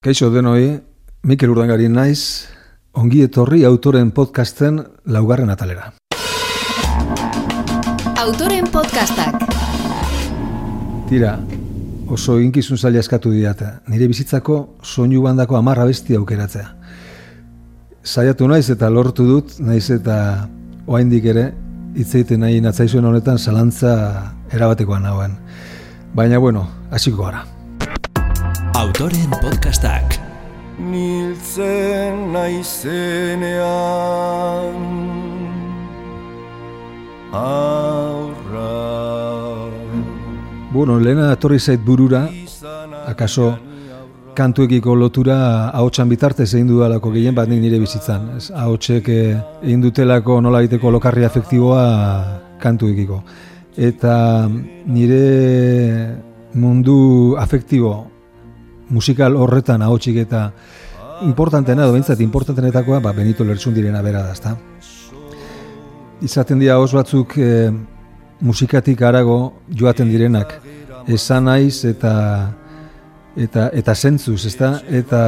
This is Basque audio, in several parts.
Kaixo denoi, Mikel Urdangari naiz, ongi etorri autoren podcasten laugarren atalera. Autoren podcastak. Tira, oso inkizun zaila eskatu diata. Nire bizitzako soinu bandako amarra besti aukeratzea. Zaiatu naiz eta lortu dut, naiz eta oaindik ere, hitzeiten nahi natzaizuen honetan zalantza erabatekoan nagoen. Baina bueno, hasiko gara. Autoren podcastak. Niltzen naizenean Aurra Bueno, lehena etorri zait burura, akaso kantuekiko lotura ahotsan bitartez egin dudalako gehien bat nire bizitzan. Ez, ahotsek eh, egin dutelako nola egiteko lokarri afektiboa kantuekiko. Eta nire mundu afektibo musikal horretan ahotsik eta importantena, edo behintzat importantenetakoa, ba, Benito Lertxundirena bera da, ezta? Izaten dira oso batzuk e, musikatik arago joaten direnak, esan naiz eta eta eta zentzuz, ezta? Eta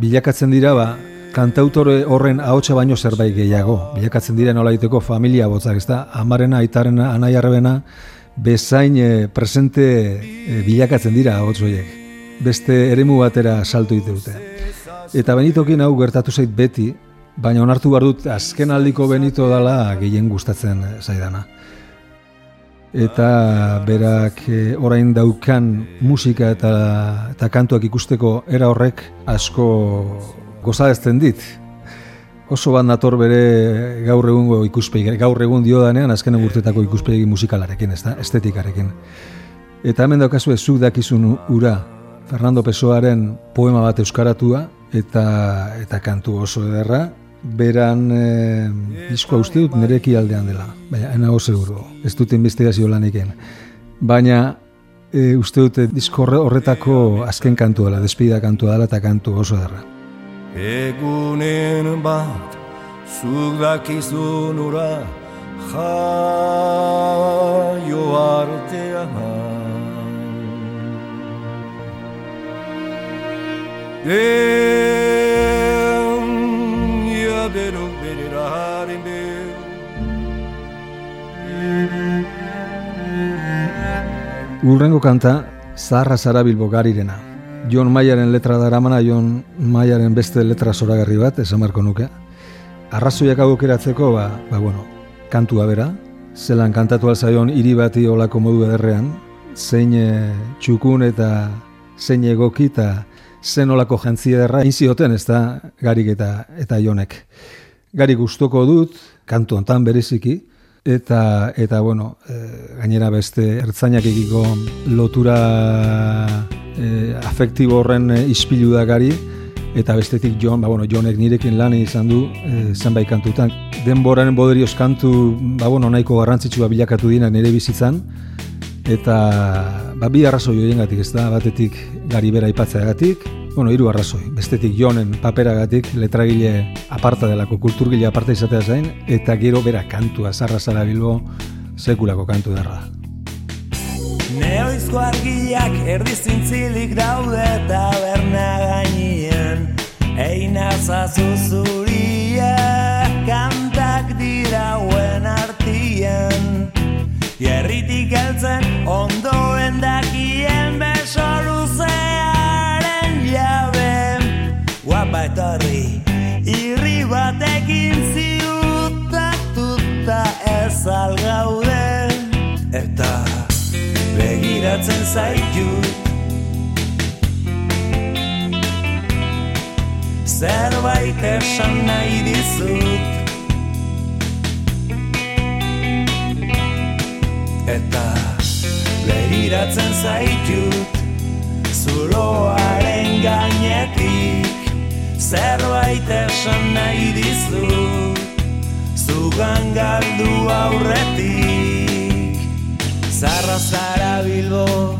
bilakatzen dira, ba, kantautore horren ahotsa baino zerbait gehiago. Bilakatzen dira nola egiteko familia botzak, ezta? Amarena, aitarena, anaiarrebena, bezain e, presente e, bilakatzen dira ahots horiek. Beste eremu batera saltu dute. Eta Benitokin hau gertatu zait beti, baina onartu behar dut azken aldiko Benito dala gehien gustatzen zaidana. Eta berak e, orain daukan musika eta, eta kantuak ikusteko era horrek asko gozadezten dit. Oso bat nator bere gaur egungo ikuspegi, gaur egun dio danean azken urtetako ikuspegi musikalarekin, ez da, estetikarekin. Eta hemen daukazu ez zuk dakizun ura, Fernando Pessoaren poema bat euskaratua, eta eta kantu oso ederra, beran e, diskoa uste dut nereki aldean dela, baina enago seguro, ez dut investigazio lan Baina e, uste dute diskorre horretako azken kantu dela, despida kantu dela eta kantu oso ederra. Egunen bat zuk dakizun ura jaio artean Den ya bero bereraren ber Urrengo kanta Zaharra Zara Bilbo garirena. Jon Maiaren letra daramana, Jon Maiaren beste letra zoragarri bat, esan marko nuke. Arrazoiak agokeratzeko, ba, ba, bueno, kantua bera, zelan kantatu alzaion hiri bati olako modu ederrean, zein eh, txukun eta zein egoki eta zen olako jantzia derra, inzioten ez da garik eta, eta jonek. Garik gustoko dut, kantu ontan bereziki, eta, eta bueno, e, gainera beste ertzainak egiko lotura e, afektibo horren e, ispilu da gari, eta bestetik Jon, ba, bueno, Jonek nirekin lan izan du e, zenbait kantutan. Denboraren boderioz kantu ba, bueno, nahiko garrantzitsua bilakatu dinak nire bizitzan, eta ba, bi arrazoi horiengatik ez da, batetik gari bera ipatzeagatik, bueno, hiru arrazoi, bestetik jonen paperagatik, letragile aparta delako, kulturgile aparta izatea zain, eta gero bera kantua, zarra zara bilbo, sekulako kantu darra. Neoizko argiak erdizintzilik daude taberna gainien Eina zazuzuria kantak dirauen artien Jerritik eltzen ondoen dakien beso luzearen jabe. Guapa etorri irri batekin ziutatuta ez algaude Eta begiratzen zaitut Zerbait esan nahi dizut begiratzen zaitut Zuloaren gainetik. Zerbait esan nahi dizut Zugan galdu aurretik. Zarra zara bilbo.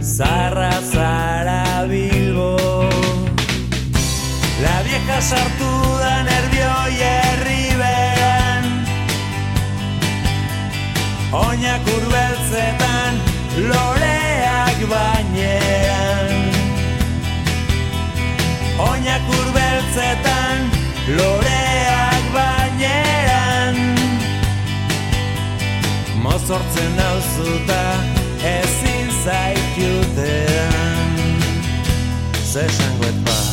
Zarra zara bilbo. La vieja sartu da nervioi herriberan oinak urbeltzetan loreak bainean. Oinak urbeltzetan loreak bainean. Mozortzen nauzuta ezin zaitutean zesangoet bat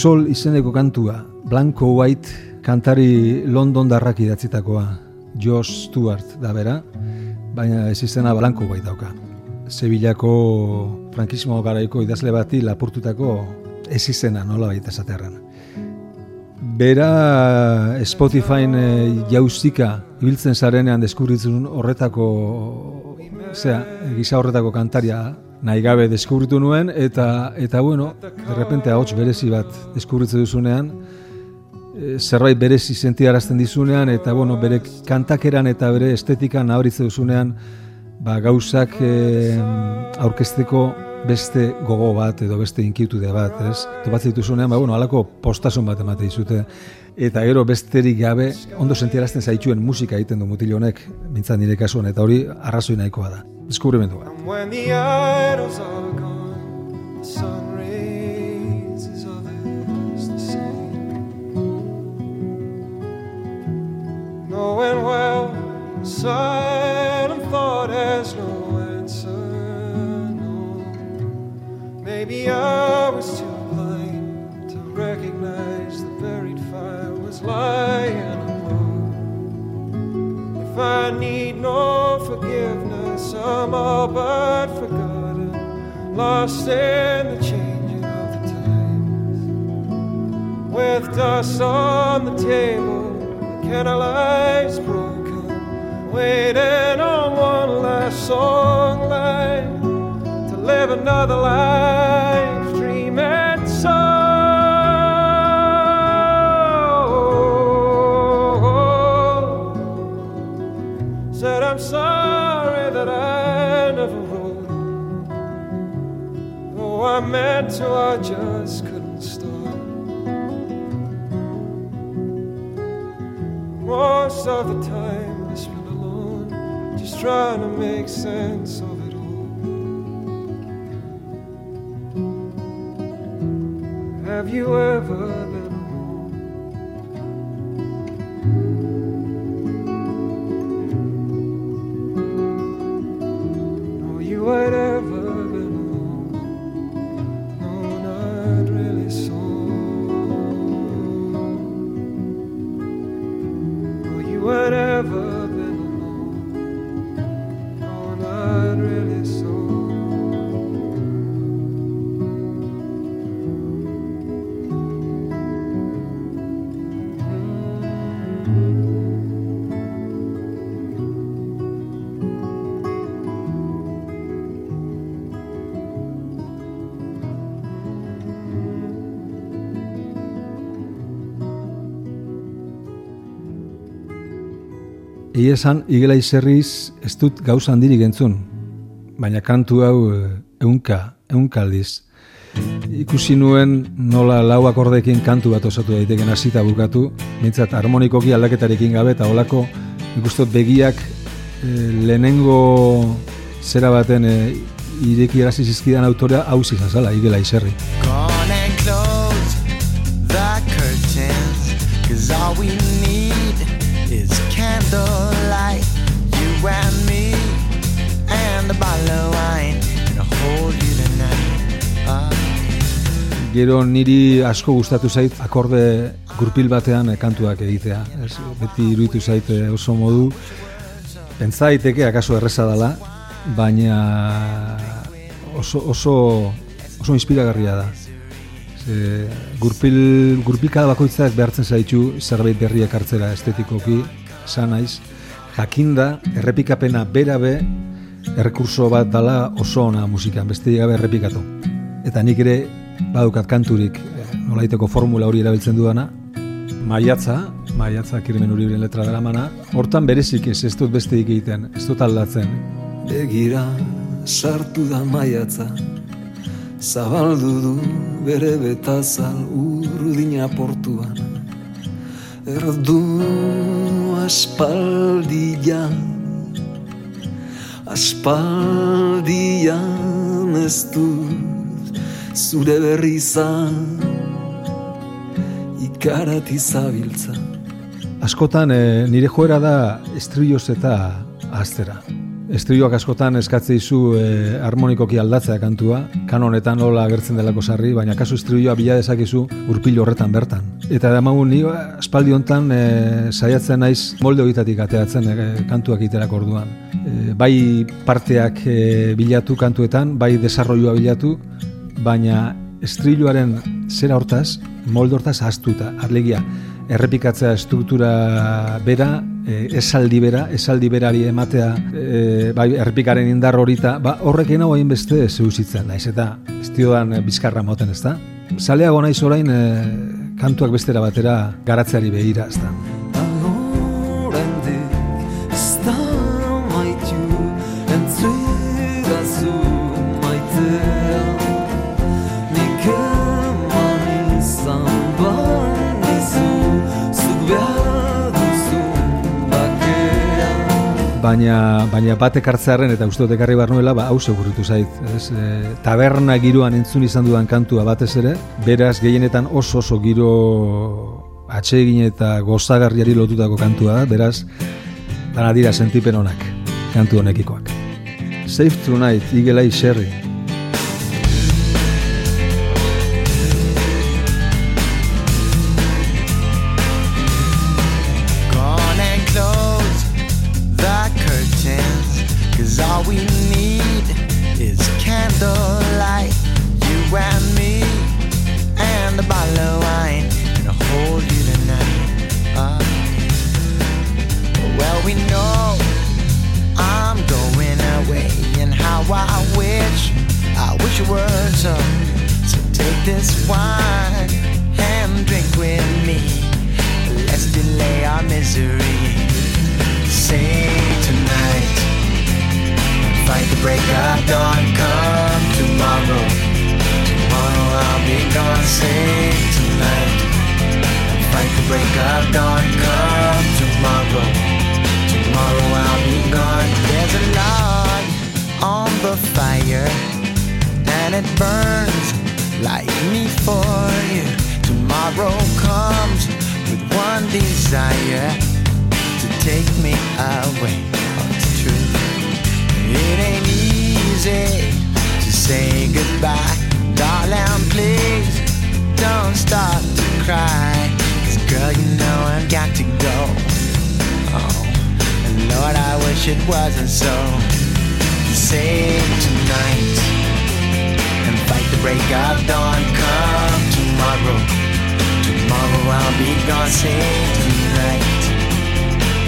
Sol izeneko kantua, Blanco White kantari London darrak idatzitakoa, Josh Stewart da bera, baina ez izena Blanco White dauka. Sevillako frankismo garaiko idazle bati lapurtutako ez izena nola baita esaterran. Bera Spotifyn e, jauzika ibiltzen zarenean deskubritzen horretako zera, gisa horretako kantaria nahi gabe deskubritu nuen eta eta bueno, de repente ahots berezi bat deskubritzen duzunean e, zerbait berezi sentiarazten dizunean eta bueno, bere kantakeran eta bere estetikan nabaritzen duzunean ba, gauzak e, aurkezteko beste gogo bat edo beste inkitude bat, ez? Topatzen dituzunean, ba, bueno, alako postasun bat emate dizute. Eta gero besterik gabe, ondo sentiarazten zaituen musika egiten du mutil honek, bintzat nire kasuan, eta hori arrazoi nahikoa da. Deskubrimendu bat. And Egia esan, igela izerriz ez dut gauza handirik entzun, baina kantu hau eh, ehunka, ehunka aldiz. Ikusi nuen nola lau akordekin kantu bat osatu daiteken hasita bukatu, mintzat harmonikoki aldaketarekin gabe eta holako ikustot begiak eh, lehenengo zera baten eh, ireki erasi zizkidan autorea hau zizazala, igela izerri. Close the curtains Cause all we candlelight You and me and a bottle of wine And I'll hold you tonight Ah. Gero niri asko gustatu zait akorde gurpil batean kantuak egitea. Ez, beti iruditu zait eh, oso modu pentsa daiteke akaso erreza dela, baina oso oso oso inspiragarria da. Ze, gurpil, gurpilkada bakoitzak behartzen zaitu zerbait berriak hartzera estetikoki, esan naiz, jakinda errepikapena berabe errekurso bat dala oso ona musikan, beste gabe errepikatu. Eta nik ere badukat kanturik eh, nolaiteko formula hori erabiltzen dudana, maiatza, maiatza kirmen uribiren letra dara mana, hortan berezik ez, ez dut beste egiten, ez dut aldatzen. Begira sartu da maiatza Zabaldu du bere betazal urdina portuan Erdu aspaldian Aspaldian ez dut zure berri izan Ikarati zabiltza Askotan e, nire joera da estrioz eta aztera. Estrioak askotan eskatze dizu e, harmonikoki aldatzea kantua, kanonetan hola agertzen delako sarri, baina kasu estrioa bila dezakizu urpil horretan bertan. Eta da magun ni aspaldi hontan e, saiatzen naiz molde horietatik ateatzen e, kantuak iterako orduan. E, bai parteak e, bilatu kantuetan, bai desarroioa bilatu, baina estriloaren zera hortaz, molde hortaz ahaztuta, arlegia, errepikatzea struktura bera, e, esaldi bera, esaldi berari ematea, e, bai, errepikaren indar horita, ba, horrekin hau beste zeusitzen, naiz eta ez diodan e, bizkarra moten, ez da? Zaleago naiz orain e, kantuak bestera batera garatzeari behira, ez da? Baina, baina batek hartzearen eta uste dut ekarri behar nuela, ba, hau segurritu zait. Ez? E, taberna giroan entzun izan dudan kantua batez ere, beraz gehienetan oso oso giro atsegin eta gozagarriari lotutako kantua da, beraz, dana dira sentipen honak, kantu honekikoak. Safe Tonight, Eye Sherry. Is candlelight. You and me, and a bottle of wine. And I'll hold you tonight. Ah. well, we know I'm going away. And how I wish, I wish it were so. So take this wine and drink with me. Let's delay our misery. Sing tonight. Fight the break of dawn. Come tomorrow. Tomorrow I'll be gone. Sing tonight. Fight the break of dawn. Come tomorrow. Tomorrow I'll be gone. There's a log on the fire, and it burns like me for you. Tomorrow comes with one desire to take me away. It ain't easy to say goodbye, darling. Please don't start to cry. Cause girl, you know I've got to go. Oh, and Lord, I wish it wasn't so. Save tonight and fight the break of dawn. Come tomorrow. Tomorrow I'll be gone. Save tonight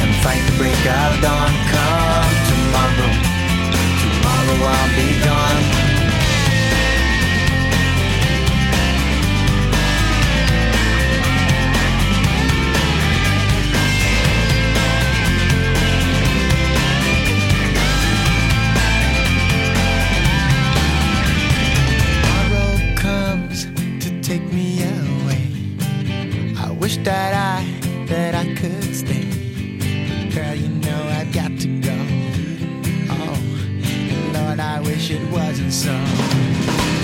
and fight the break of dawn. Come tomorrow. Tomorrow I'll be gone. Wasn't.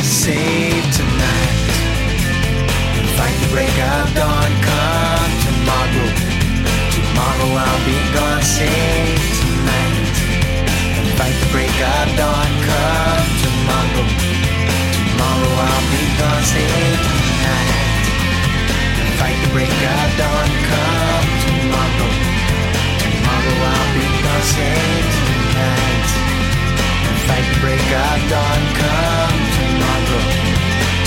Save tonight. Fight the break of dawn. Come tomorrow. Tomorrow I'll be gone. Save tonight. Fight the break of dawn. Come tomorrow. Tomorrow I'll be gone. Save tonight. Fight the break of dawn. Come tomorrow. Tomorrow I'll be gone. Save tonight. Fight break of dawn. Come tomorrow.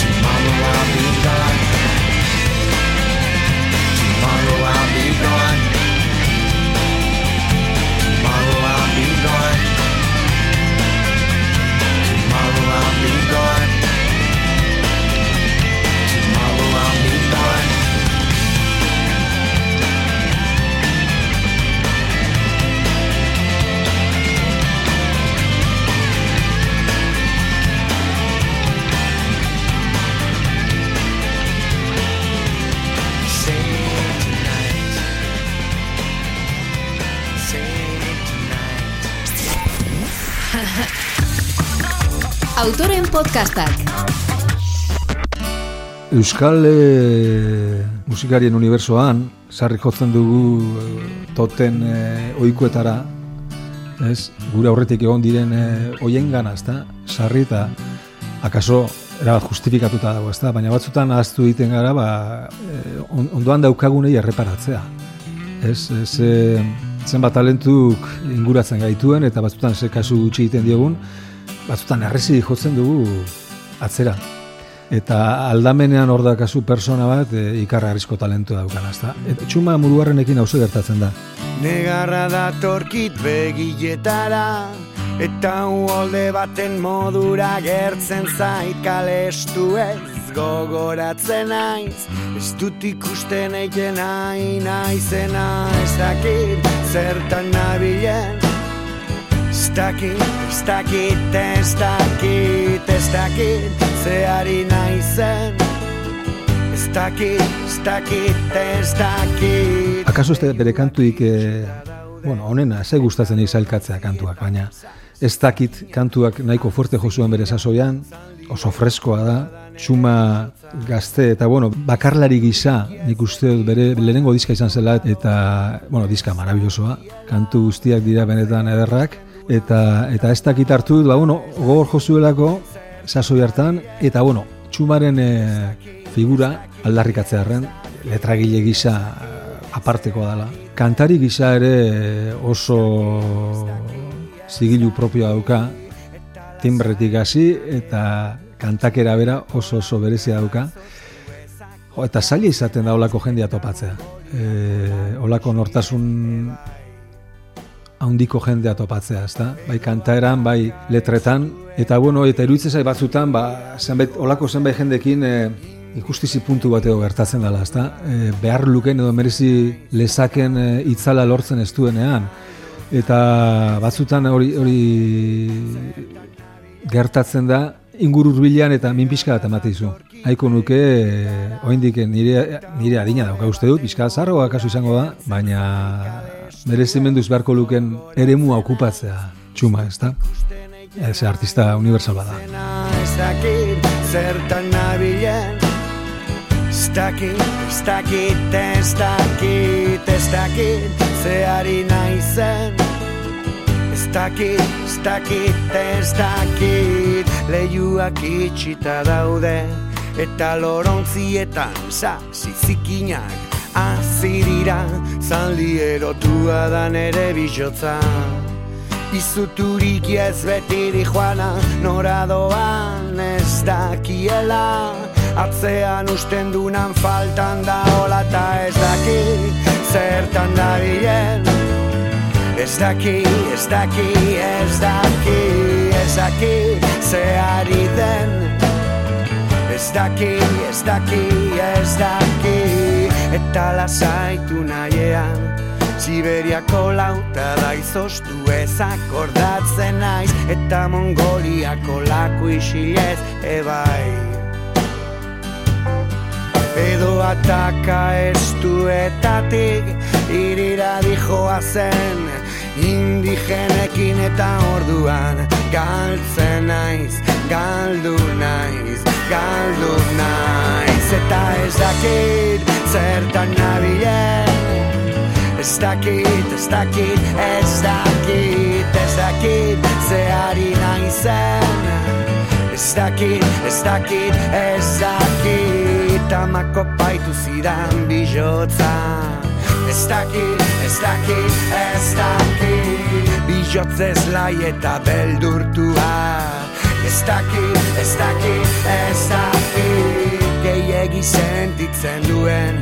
Tomorrow I'll be gone. Podcastak. Euskal e, musikarien unibersoan, sarri jotzen dugu e, toten e, oikuetara, ez? Gure aurretik egon diren e, oien gana, ezta? Sarri eta akaso erabat justifikatuta dago, ezta? Baina batzutan ahaztu egiten gara, ba, e, on- ondoan daukagunei erreparatzea. Ez, ez, e, zenbat talentuk inguratzen gaituen, eta batzutan ze kasu gutxi egiten diogun, batzutan errezi jotzen dugu atzera. Eta aldamenean hor da kasu persona bat e, ikarrarrizko talentua daukan, ezta? Eta txuma muruarrenekin hauze gertatzen da. Negarra datorkit begietara Eta uolde baten modura gertzen zait Kalestu ez gogoratzen naiz Ez dut ikusten eiken nahi naizena Ez dakit zertan nabilen dakit, ez dakit, ez dakit, ez dakit Zeari naizen Ez dakit, ez dakit, ez dakit. Akaso ez bere kantuik, e, bueno, honena, ze gustatzen izailkatzea kantuak, baina ez dakit kantuak nahiko fuerte josuen bere sasoian, oso freskoa da, txuma gazte eta bueno, bakarlari gisa nik uste dut bere lehenengo diska izan zela eta bueno, diska marabillosoa, kantu guztiak dira benetan ederrak eta eta ez dakit hartu dut, ba bueno, gogor josuelako sasoi hartan eta bueno, txumaren e, figura aldarrikatzearren letragile gisa eh, apartekoa dela. Kantari gisa ere eh, oso zigilu propioa dauka, timbretik hasi eta kantakera bera oso oso berezia dauka. Jo, eta zaila izaten da olako jendea topatzea. E, olako nortasun haundiko jendea topatzea, ezta? Bai kantaeran, bai letretan, eta bueno, eta iruditzen zait batzutan, ba, zenbait, olako zenbait jendekin e, ikustizi puntu bat edo gertatzen dela, ezta? E, behar luken edo merezi lezaken e, itzala lortzen ez duenean. Eta batzutan hori hori gertatzen da inguru hurbilean eta min pixka bat ematen dizu. Haiko nuke, e, oraindik nire, nire adina dauka uste dut, pixka zarroa kasu izango da, baina merezimenduz beharko luken eremua okupatzea txuma, ez da? Ez artista universal bada. Ez dakit zertan nabilen Ez dakit, ez dakit, ez dakit, ez dakit Zeari naizen Ez dakit, ez dakit, ez dakit Leiuak itxita daude Eta lorontzietan zizikinak. Azirira zaldi erotua da nere bizotza. Izuturik ez betiri joana Nora doan ez dakiela. Atzean usten dunan faltan da hola eta ez daki Zertan dabilen Ez daki, ez daki, ez daki Ez daki, zeari den. Ez daki, ez daki, ez daki Eta lasaitu nahiean Siberiako lauta da izostu ez akordatzen naiz Eta Mongoliako laku isilez ebai Edo ataka estuetatik irira dijoa zen Indigenekin eta orduan galtzen naiz, galdu naiz, galdu naiz. Eta ez dakit zertan nabilen Ez dakit, ez dakit, ez dakit, ez dakit Zeari naizen. Ez dakit, ez dakit, ez dakit Amako paitu zidan bijotza. Ez dakit, ez dakit, ez dakit Bijotzez lai eta beldurtua. Ez dakit, ez dakit, ez dakit Gehiegi sentitzen duen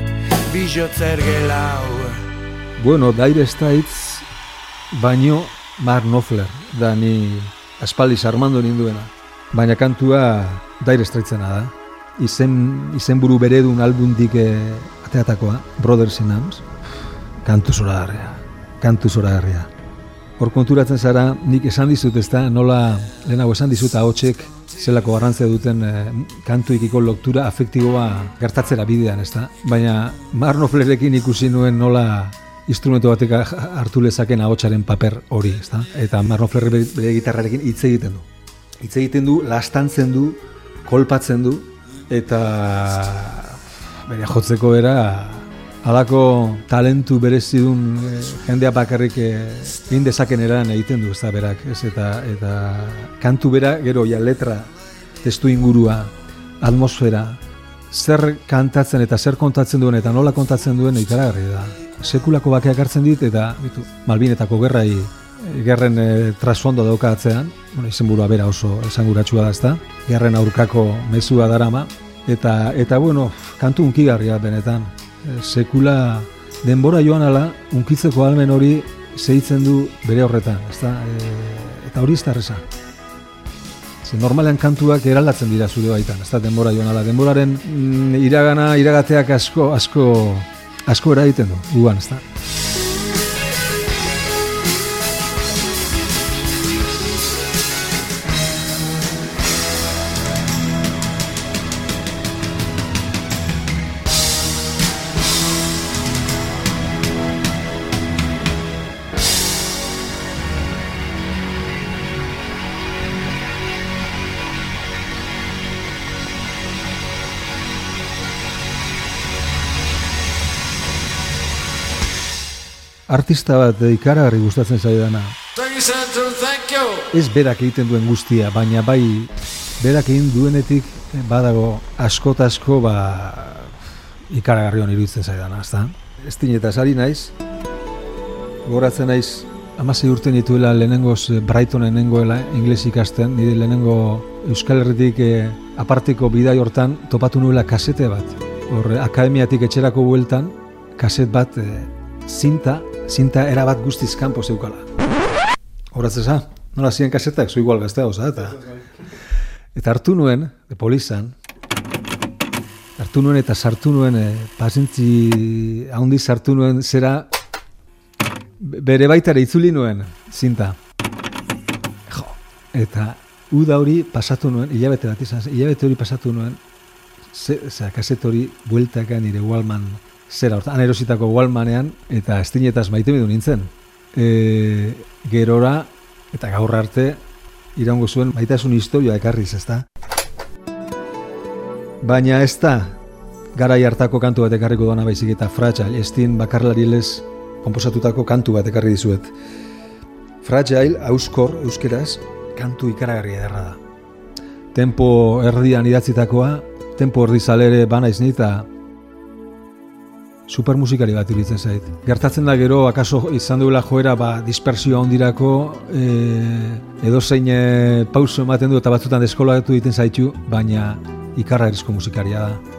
bijotzer gelau. Bueno, Dire Straits baino Mark Knopfler da ni aspaldiz armando ninduena. Baina kantua Dire Straitsena da. Izen, izenburu beredun albundik eh, ateatakoa, Brothers in Arms. Kantu zoragarria, kantu zoragarria. Hor konturatzen zara, nik esan dizut ez da, nola, lehenago esan dizut ahotsek zelako garrantzia duten eh, kantuikiko loktura afektiboa gertatzera bidean, ez da? Baina Marnoflerekin ikusi nuen nola instrumentu batek hartu lezaken ahotsaren paper hori, ezta? Eta Marno Ferrer bere, bere gitarrarekin hitz egiten du. Hitz egiten du, lastantzen du, kolpatzen du, eta bere jotzeko era halako talentu berezidun eh, jendea bakarrik eh, egin dezaken eran egiten du, ez berak, ez, eta, eta kantu bera, gero, ja, letra, testu ingurua, atmosfera, zer kantatzen eta zer kontatzen duen eta nola kontatzen duen ikaragarri da. Sekulako bakeak hartzen dit eta bitu, Malbinetako gerrai gerren e, trasfondo dauka atzean, bueno, izenburua bera oso esanguratsua da, ezta? Gerren aurkako mezua darama eta eta bueno, kantu unkigarria benetan. E, sekula denbora joan ala unkitzeko almen hori zeitzen du bere horretan, ezta? E, eta hori ez. Ze normalean kantuak eraldatzen dira zure baitan, ez da denbora joan ala. Denboraren mm, iragana, iragateak asko, asko, asko eragiten du, guan, ez Artista bat ikaragarri gustatzen zaidana. Ez berak egiten duen guztia, baina bai berak egin duenetik badago askotasko ba ikaragarri hon iruditzen zaidana, ezta? Ez eta sari naiz, goratzen naiz, amasei urte nituela lehenengoz eh, Brightonen nengoela ingles ikasten, nire lehenengo Euskal Herritik eh, aparteko bidai hortan topatu nuela kasete bat. Horre, akademiatik etxerako bueltan, kaset bat eh, zinta, zinta erabat guztiz kanpo zeukala. Horaz eza, nola ziren kasetak, zu igual gaztea oza, eta... Eta hartu nuen, de polizan, hartu nuen eta sartu nuen, e, pasentzi haundi sartu nuen, zera bere baitare itzuli nuen, zinta. Jo, eta uda hori pasatu nuen, hilabete bat izan, hilabete hori pasatu nuen, ze, ze kaset hori bueltaka nire Walman zera, hortan erositako Walmanean, eta estinetaz maite du nintzen. E, gerora, eta gaur arte, iraungo zuen maitasun historia ekarriz, ezta? Baina ez da, garai hartako kantu bat ekarriko doana baizik eta Fragile, estin bakarlari lez komposatutako kantu bat ekarri dizuet. Fragile, auskor, euskeraz, kantu ikaragarri ederra da. Tempo erdian idatzitakoa, tempo erdi zalere bana iznita, supermusikari bat iruditzen zait. Gertatzen da gero, akaso izan duela joera ba, dispersioa ondirako, e, edo zein e, pauso ematen du eta batzutan deskolatu egiten zaitu, baina ikarra erizko musikaria da.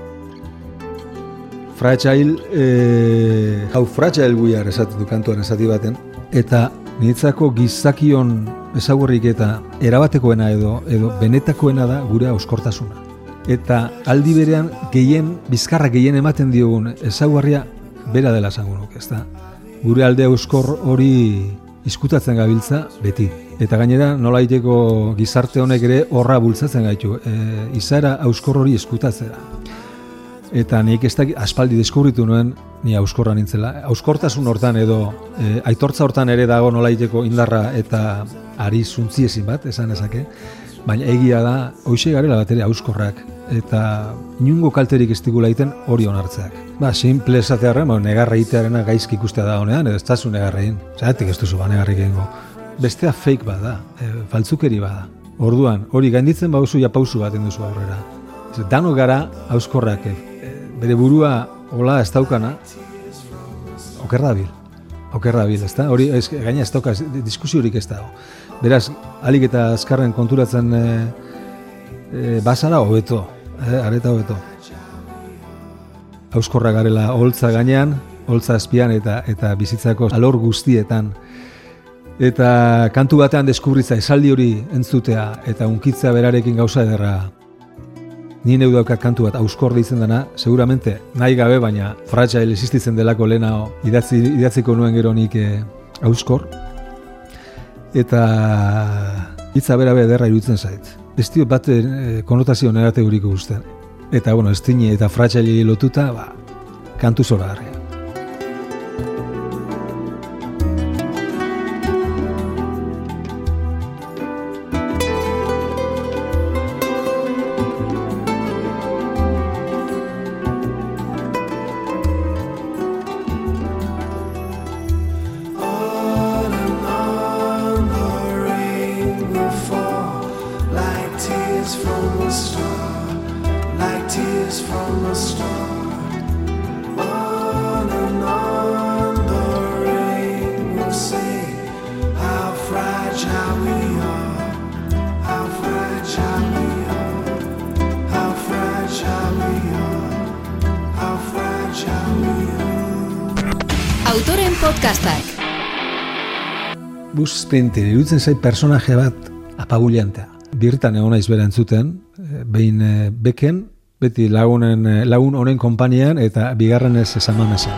Fragile, e, hau fragile guiar esaten du kantuan esati baten, eta niretzako gizakion ezagurrik eta erabatekoena edo edo benetakoena da gure auskortasuna eta aldi berean gehien bizkarra gehien ematen diogun ezaugarria bera dela esango nuke, ezta? Gure alde euskor hori izkutatzen gabiltza beti. Eta gainera nolaiteko gizarte honek ere horra bultzatzen gaitu, e, izaera euskor hori izkutatzera. Eta nik ez da aspaldi deskubritu nuen ni auskorra nintzela. Auskortasun hortan edo e, aitortza hortan ere dago nolaiteko indarra eta ari zuntziezin bat, esan ezake. Baina egia da, hoxe garela bat ere auskorrak, eta inungo kalterik ez digula egiten hori onartzeak. Ba, simple esatearen, ba, negarra itearena gaizki ikustea da honean, edo ez tazu negarra egin. Zeratik ez duzu ba, negarrik egingo. Bestea fake bada, e, faltzukeri bada. Orduan, hori gainditzen bauzu ja pausu bat duzu aurrera. Ez, dano gara auskorrak, e, bere burua hola ez daukana, okerra bil. Okerra bil, ez da? Hori, ez, gaina ez dauka, diskusiorik ez dago. Beraz, alik eta azkarren konturatzen e, e, basara hobeto, e, areta hobeto. Euskorra garela holtza gainean, holtza azpian eta eta bizitzako alor guztietan. Eta kantu batean deskubritza esaldi hori entzutea eta unkitza berarekin gauza ederra. Ni neu daukat kantu bat auskor deitzen dena, seguramente nahi gabe baina fragile existitzen delako lena idatzi, idatziko nuen gero nik e, auskor eta hitza bera bera derra iruditzen zait. Ez dio bat e, konotazio negateguriko guztien. Eta, bueno, ez eta fratxaili lotuta, ba, kantu zora Bruce Springsteen iruditzen zait personaje bat apabuliantea. Birtan egon naiz bera entzuten, eh, behin eh, beken, beti lagunen, eh, lagun honen konpanian eta bigarrenez esamamesen.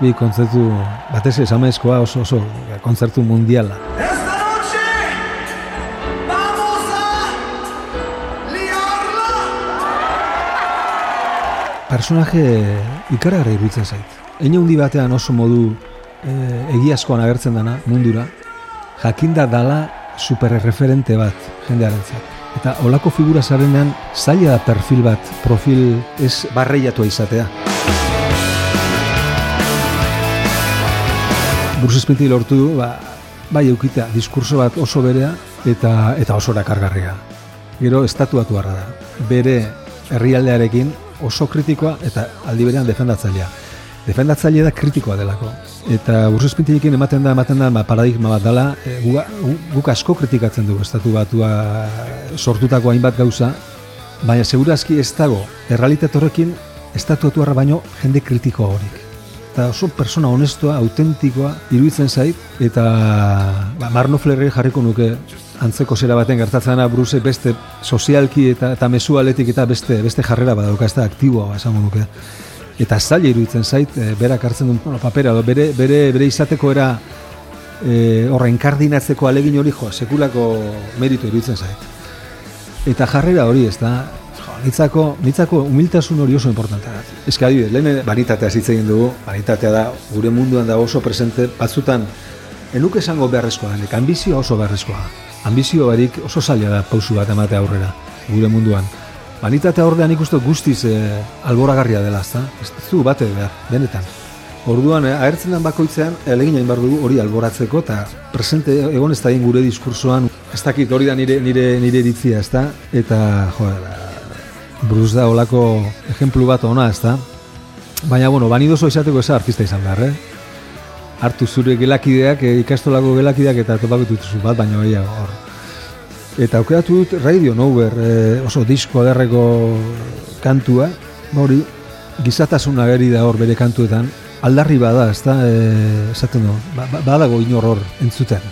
Bi kontzertu, batez esamezkoa oso oso kontzertu mundiala. Personaje ikaragarri iruditzen zait. Eine handi batean oso modu e, egiazkoan agertzen dana mundura, jakinda dala superreferente bat jendearentzat. Eta olako figura zarenean zaila da perfil bat, profil ez barreiatua izatea. Bruce Springsteen lortu du, ba, bai eukitea, diskurso bat oso berea eta eta oso erakargarria. Gero estatuatu da. Bere herrialdearekin oso kritikoa eta aldi berean defendatzailea. Defendatzaile da kritikoa delako. Eta Bruce Springsteenekin ematen da, ematen da, ba, paradigma bat dela, e, gu, gu- guk asko kritikatzen dugu estatu batua sortutako hainbat gauza, baina segurazki ez dago, errealitate horrekin estatu batuarra baino jende kritiko horik. Eta oso persona honestoa, autentikoa, iruditzen zait, eta ba, Marno Flerre jarriko nuke antzeko zera baten gertatzen da Bruce beste sozialki eta, eta mezu aletik eta beste, beste jarrera badauka, ez da aktiboa esango nuke eta zaila iruditzen zait, e, berak hartzen duen bueno, papera, edo bere, bere, bere izateko era e, horra inkardinatzeko alegin hori jo, sekulako meritu iruditzen zait. Eta jarrera hori, ez da, jo, nitzako, nitzako humiltasun hori oso importantea da. Ez que adibidez, lehen banitatea hitz egin dugu, banitatea da, gure munduan da oso presente, batzutan, enuk esango beharrezkoa denek, ambizioa oso beharrezkoa. Ambizio barik oso zaila da pausu bat ematea aurrera, gure munduan. Banitatea ordean ikustu guztiz e, alboragarria dela, ezta? Ez du bate behar, benetan. Orduan, eh, agertzen den bakoitzean, elegin hain dugu hori alboratzeko, eta presente egon ez da gure diskursoan, ez dakit hori da nire, nire, nire iritzia, ez da? Eta, jo, Bruce da olako ejemplu bat ona, ez da? Baina, bueno, banidoso izateko ez da artista izan behar, eh? Hartu zure gelakideak, eh, ikastolako gelakideak eta topako dituzu bat, baina gehiago hor. Eta aukeratu dut Radio Nowhere, eh, oso disko aderreko kantua, hori gizatasun ageri da hor bere kantuetan, aldarri bada, ez da, e, esaten du, ba, ba- badago inor hor entzuten,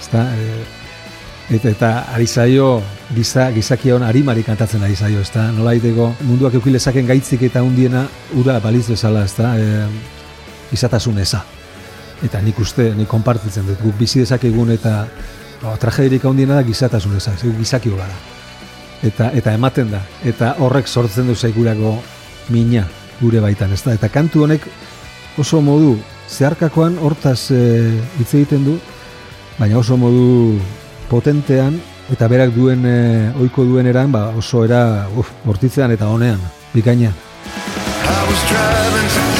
ez da, e, eta, eta ari zaio, giza, gizakia hon arimari kantatzen ari zaio, ez da, nola egiteko munduak eukilezaken gaitzik eta hundiena ura baliz bezala, ez da, e, gizatasun eza. Eta nik uste, nik konpartitzen dut, guk bizi dezakegun eta o, tragedirik handiena da gizatasun eza, ez gizakio gara. Eta, eta ematen da, eta horrek sortzen du zaigurako mina gure baitan, ez da? Eta kantu honek oso modu zeharkakoan hortaz e, egiten du, baina oso modu potentean eta berak duen e, ohiko duen eran, ba, oso era uf, bortitzean eta honean, bikaina. I was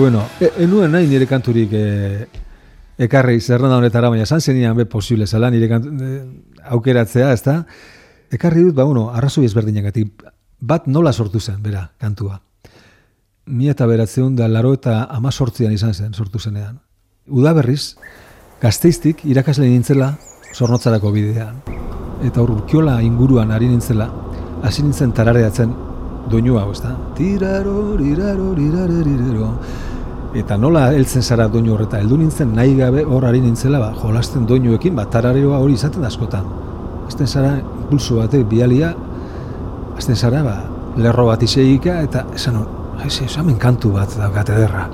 Bueno, e, enuen nahi nire kanturik e, ekarri zerrenda honetara, baina esan zenian be posible zela nire kantu, e, aukeratzea, ez da? Ekarri dut, ba, bueno, arrazoi ezberdinagatik. Bat nola sortu zen, bera, kantua. Mi eta beratzeun da laro eta amazortzian izan zen, sortu zenean. Udaberriz, gazteiztik irakasle nintzela zornotzarako bidean. Eta urkiola inguruan ari nintzela, hasi nintzen tarareatzen doinu hau, ezta? Tiraro, riraro, riraro, riraro. Eta nola heltzen zara doinu horreta, heldu nintzen nahi gabe hor ari nintzela, ba, jolasten doinuekin, ba, tararioa hori izaten askotan. Azten zara, impulso batek bialia, azten zara, ba, lerro bat iseika, eta esan hor, hemen kantu bat daukat ederra.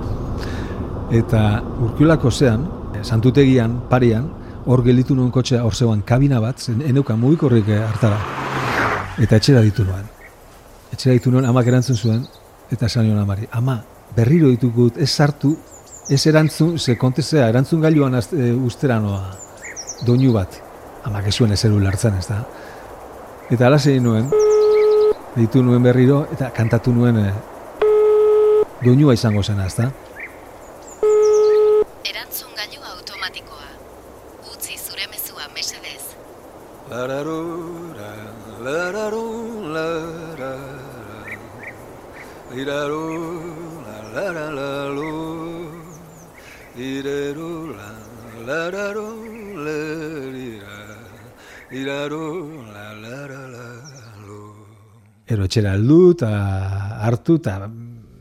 Eta urkiolako zean, santutegian, parian, hor gelditu nuen kotxea, hor zegoen kabina bat, zen eneuka mugikorrik eh, hartara. Eta etxera ditu nuen. Etxera ditu nuen, amak erantzun zuen, eta esan nion amari, ama, berriro ditugut, ez sartu, ez erantzun, ze kontesea, erantzun gailuan az, e, ustera noa, doinu bat, amak ez zuen ezer ulertzen, ez da. Eta ala zein nuen, ditu nuen berriro, eta kantatu nuen e, doinua izango zena, ez da. Erantzun gailu automatikoa. Utzi zure mezua mesedez. Lararura, lararu, lara, Ero etxera heldu eta hartu eta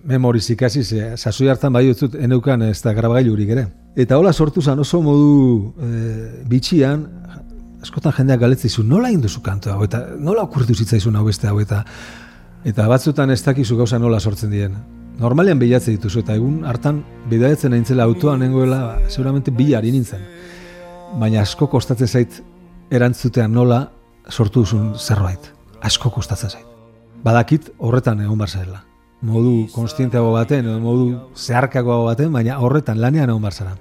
memoriz ikasi ze sasoi hartan bai utzut eneukan ez da grabagailurik ere. Eta hola sortu zan oso modu e, bitxian askotan jendeak galetzen dizu nola egin duzu kantu hau eta nola okurritu zitzaizun hau beste hau eta eta batzutan ez dakizu gauza nola sortzen dien. Normalean bilatzen dituzu eta egun hartan bidaiatzen nintzela autoan nengoela ba, seguramente bilari nintzen. Baina asko kostatzen zait erantzutean nola sortu duzun zerbait. Asko kostatzen zait badakit horretan egon bar zarela. Modu konstienteago baten, edo modu zeharkagoago baten, baina horretan lanean egon bar zara.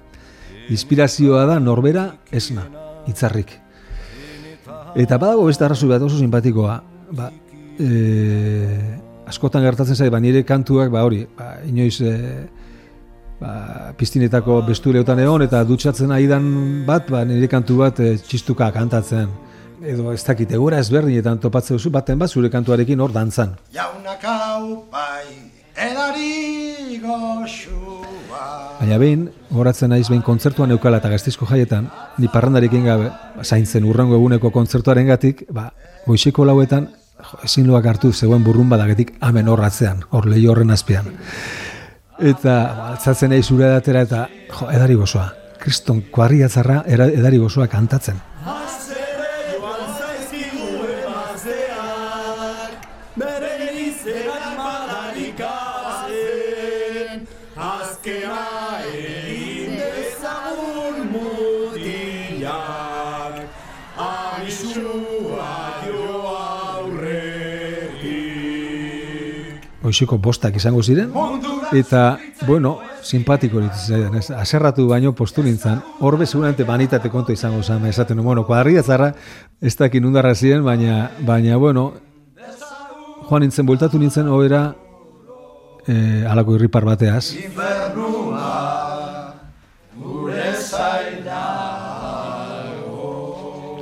Inspirazioa da norbera esna, hitzarrik. Eta badago beste arrazoi bat oso simpatikoa, ba, e, askotan gertatzen zait, ba, nire kantuak, ba, hori, ba, inoiz, e, ba, piztinetako bestureotan egon, eta dutxatzen aidan bat, ba, nire kantu bat e, txistuka kantatzen edo ez dakit, egora ezberdinetan topatzen duzu, baten bat zure kantuarekin hor dantzan. Jaunak aupai, edari goxua. Baina behin, horatzen naiz behin kontzertuan eukala eta gaztizko jaietan, ni parrandarekin gabe, zaintzen urrengo eguneko kontzertuaren gatik, ba, goizeko lauetan, ezin loak hartu zegoen burrun badagetik amen horratzean, hor lehi horren azpian. Eta, altzatzen nahi zure datera eta, jo, edari gozoa. Kriston kuarriatzarra edari gozoa kantatzen. Goizeko bostak izango ziren, eta, bueno, simpatiko ditzen ez? Aserratu baino postu nintzen, horbe seguramente banitate kontu izango zen, esaten, bueno, kuadria zarra, ez dakin undarra ziren, baina, baina, bueno, joan nintzen, bueltatu nintzen, obera, eh, alako irripar bateaz,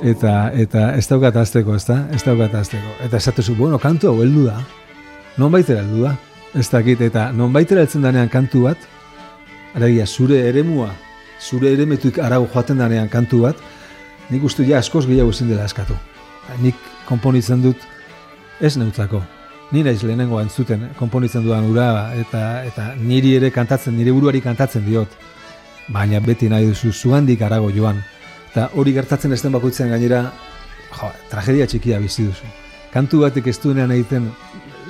eta eta ez daukat azteko, ez da? Ez daukat azteko. Eta esatuzu, bueno, kantu hau heldu da. Non baitera heldu da. Ez dakit, eta non baitera heltzen danean kantu bat, aragia, zure eremua, zure eremetuik arago joaten danean kantu bat, nik uste ja askoz gehiago ezin dela eskatu. Nik konponitzen dut ez neutzako. Ni naiz lehenengo entzuten konponitzen dudan ura eta eta niri ere kantatzen, nire buruari kantatzen diot. Baina beti nahi duzu zugandik arago joan. Eta hori gertatzen ez den bakoitzen gainera, jo, tragedia txikia bizi duzu. Kantu batek ez duenean egiten,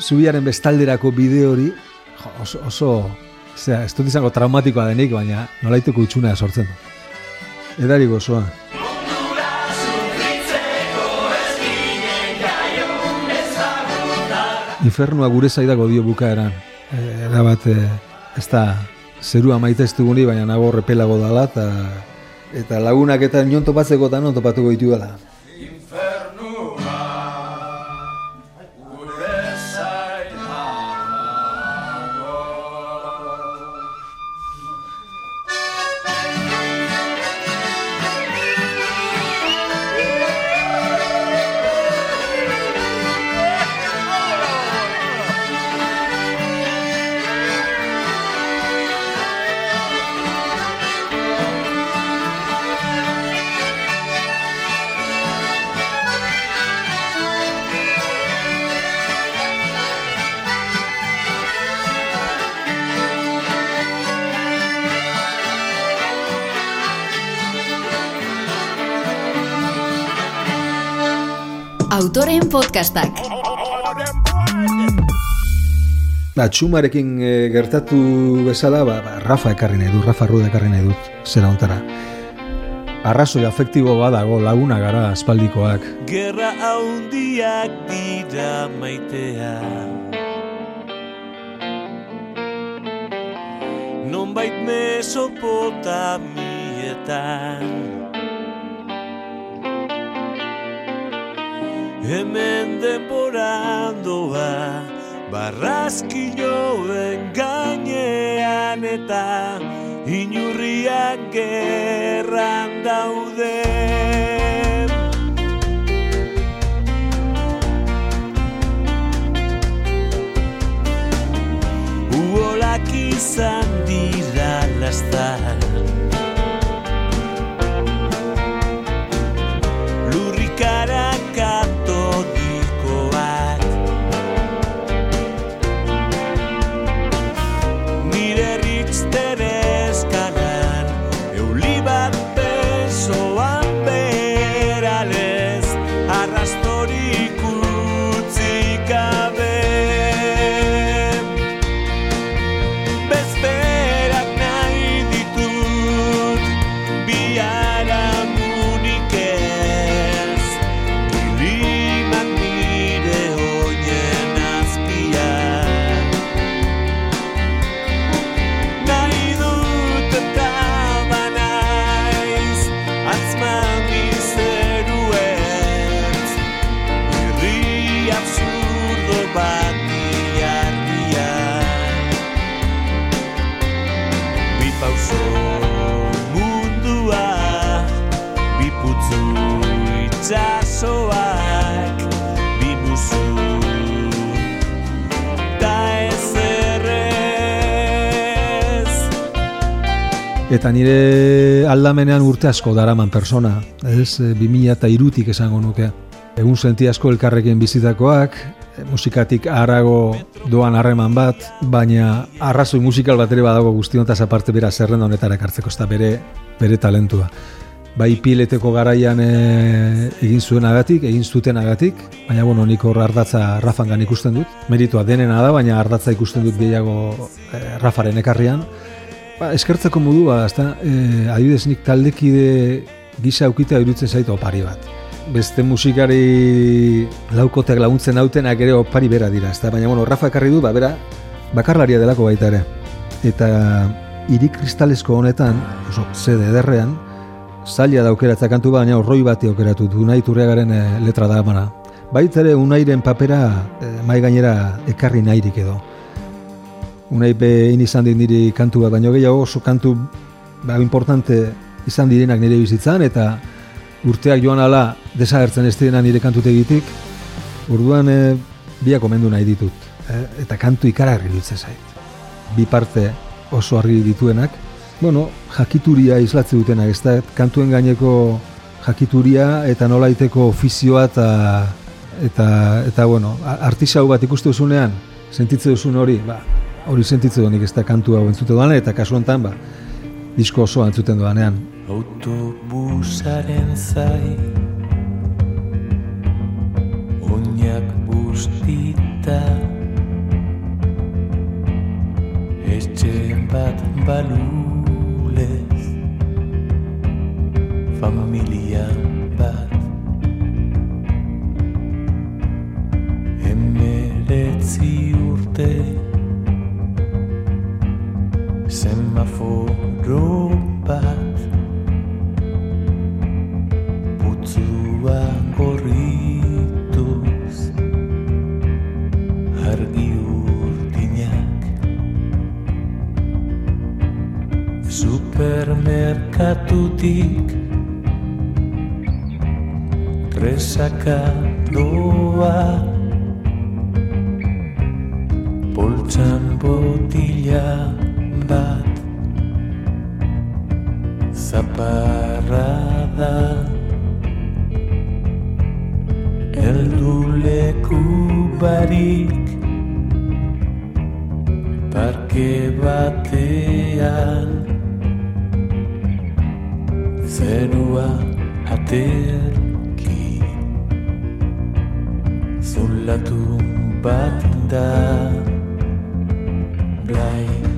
zubiaren bestalderako bide hori, jo, oso, oso zera, ez dut izango traumatikoa denik, baina nolaiteko utxunea sortzen du. Edari gozoa. Infernua gure zaidako dio bukaeran. E, era bat, e, ez da, zerua maite ez duguni, baina nago repelago dala, eta eta lagunak eta non topatzeko eta non topatuko ditu dela. Autoren podcastak. Ba, txumarekin e, gertatu bezala, ba, ba, Rafa ekarri nahi dut, Rafa Ruda ekarri nahi dut, zera ontara. Arrazoi afektibo badago laguna gara aspaldikoak. Gerra haundiak dira maitea Nonbait mesopotamietan Hemen denborandoa Barrazkinoen gainean eta Inurriak gerran daude Eta nire aldamenean urte asko daraman persona, ez, e, 2000 eta irutik esango nuke. Egun senti asko elkarrekin bizitakoak, e, musikatik harago doan harreman bat, baina arrazoi musikal bat ere badago guztiontaz aparte bera zerrenda honetara ekartzeko, ez da bere, bere talentua. Bai pileteko garaian e, egin zuen agatik, egin zuten agatik, baina bueno, nik hor ardatza Rafangan ikusten dut. Meritua denena da, baina ardatza ikusten dut gehiago e, Rafaren ekarrian. Ba, eskertzeko modua, ezta, e, adibidez nik taldekide gisa aukita irutzen zait opari bat. Beste musikari laukoteak laguntzen dautenak ere opari bera dira, ezta, baina bueno, Rafa ekarri du, ba, bera, bakarlaria delako baita ere. Eta hiri kristalesko honetan, oso zede ederrean, zaila daukeratza kantu bat, baina horroi bati aukeratu du, nahi turreagaren e, letra da mana. Baita ere unairen papera e, mai gainera ekarri nahirik edo. Unai behin izan dit niri kantu bat, baina gehiago oso kantu ba, importante izan direnak nire bizitzan, eta urteak joan ala desagertzen ez direna nire kantutegitik, orduan e, biak omendu nahi ditut. E, eta kantu ikaragarri dutzen zait. Bi parte oso argi dituenak, bueno, jakituria islatze dutenak, ez da, kantuen gaineko jakituria eta nolaiteko ofizioa eta eta, eta bueno, artisau bat ikuste duzunean, sentitze duzun hori, ba, hori sentitze du nik ez da kantu hau entzute doanean, eta kasu honetan, ba, disko osoa entzuten doanean. Autobusaren zai Oinak bustita Etxe bat balulez Familia bat Emeretzi urte Supermerkatutik Presaka doa. Poltsan botila bat. Zaparra da Eldu leku barik. Parke batean zerua aterki. Zulatu bat da. Blaik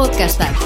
Autoren podcastak.